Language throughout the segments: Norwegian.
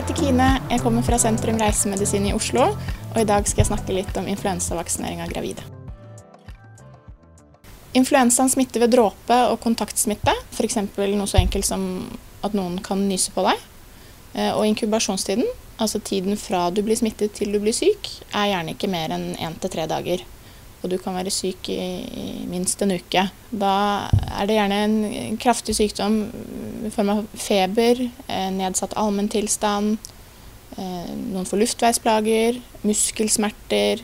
heter Kine, jeg kommer fra Sentrum Reisemedisin i Oslo, og i dag skal jeg snakke litt om influensavaksinering av gravide. Influensaen smitter ved dråpe og kontaktsmitte, f.eks. noe så enkelt som at noen kan nyse på deg. Eh, og inkubasjonstiden, altså tiden fra du blir smittet til du blir syk, er gjerne ikke mer enn én til tre dager og du kan være syk i, minst en uke. Da er det gjerne en kraftig sykdom i form av feber, eh, nedsatt allmenntilstand, eh, noen får luftveisplager, muskelsmerter,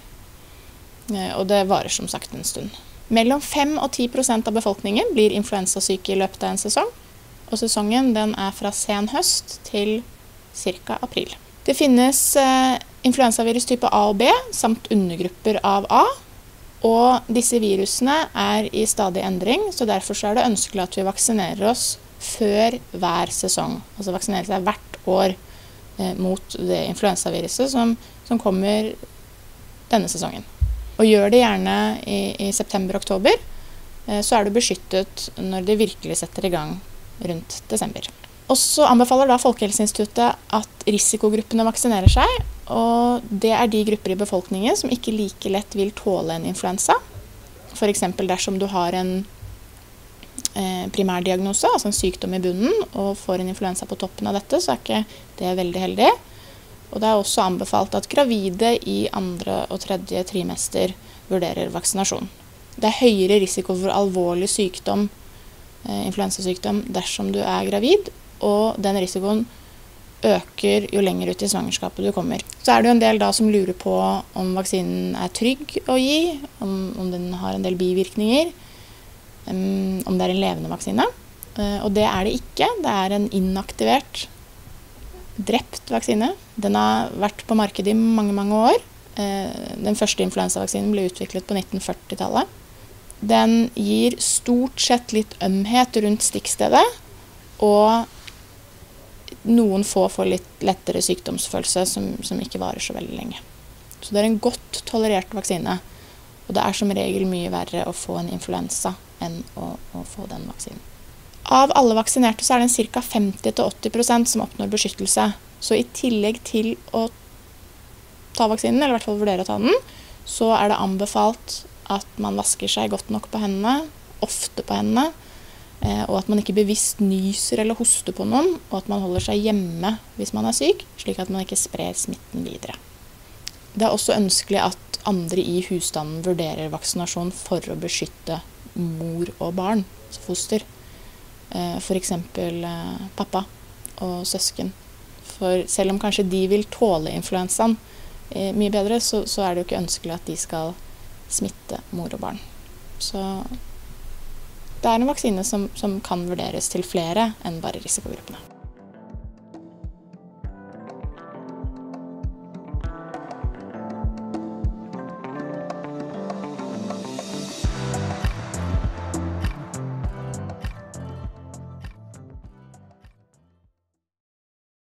eh, og det varer som sagt en stund. Mellom 5 og 10% av befolkningen blir influensasyke i løpet av en sesong. Og sesongen er fra sen høst til ca. april. Det finnes influensavirus type A og B samt undergrupper av A. Og disse virusene er i stadig endring, så derfor er det ønskelig at vi vaksinerer oss før hver sesong. Altså vaksinere seg hvert år eh, mot det influensaviruset som, som, kommer denne sesongen. Og gjør det gjerne i, i september-oktober, eh, så er du beskyttet når det virkelig setter i gang rundt desember. Og så anbefaler da Folkehelseinstituttet at risikogruppene vaksinerer seg. Og det er de grupper i befolkningen som ikke like lett vil tåle en influensa. F.eks. dersom du har en primærdiagnose, altså en sykdom i bunnen, og får en influensa på toppen av dette, så er ikke det veldig heldig. Og det er også anbefalt at gravide i andre og tredje trimester vurderer vaksinasjon. Det er høyere risiko for alvorlig sykdom, eh, influensasykdom, dersom du er gravid, og den risikoen øker jo lenger ut i svangerskapet du kommer. Så er det jo en del da som lurer på om vaksinen er trygg å gi, om, om den har en del bivirkninger, om det er en levende vaksine. Uh, og det er det ikke. Det er en inaktivert, drept vaksine. Den har vært på markedet i mange, mange år. Uh, den første influensavaksinen ble utviklet på 1940-tallet. Den gir stort sett litt ømhet rundt stikkstedet. Og noen få får litt lettere sykdomsfølelse som, som, ikke varer så veldig lenge. Så det er en godt tolerert vaksine. Og det er som regel mye verre å få en influensa enn å, å få den vaksinen. Av alle vaksinerte så er det ca. 50-80% som oppnår beskyttelse. Så i tillegg til å ta vaksinen, eller i hvert fall vurdere å ta den, så er det anbefalt at man vasker seg godt nok på hendene, ofte på hendene, Eh, og at man ikke bevisst nyser eller hoster på noen, og at man holder seg hjemme hvis man er syk, slik at man ikke sprer smitten videre. Det er også ønskelig at andre i husstanden vurderer vaksinasjon for å beskytte mor og barn, altså foster. Eh, F.eks. Eh, pappa og søsken. For selv om kanskje de vil tåle influensaen mye bedre, så, så er det jo ikke ønskelig at de skal smitte mor og barn. Så det er en vaksine som, som kan vurderes til flere enn bare risikogruppene.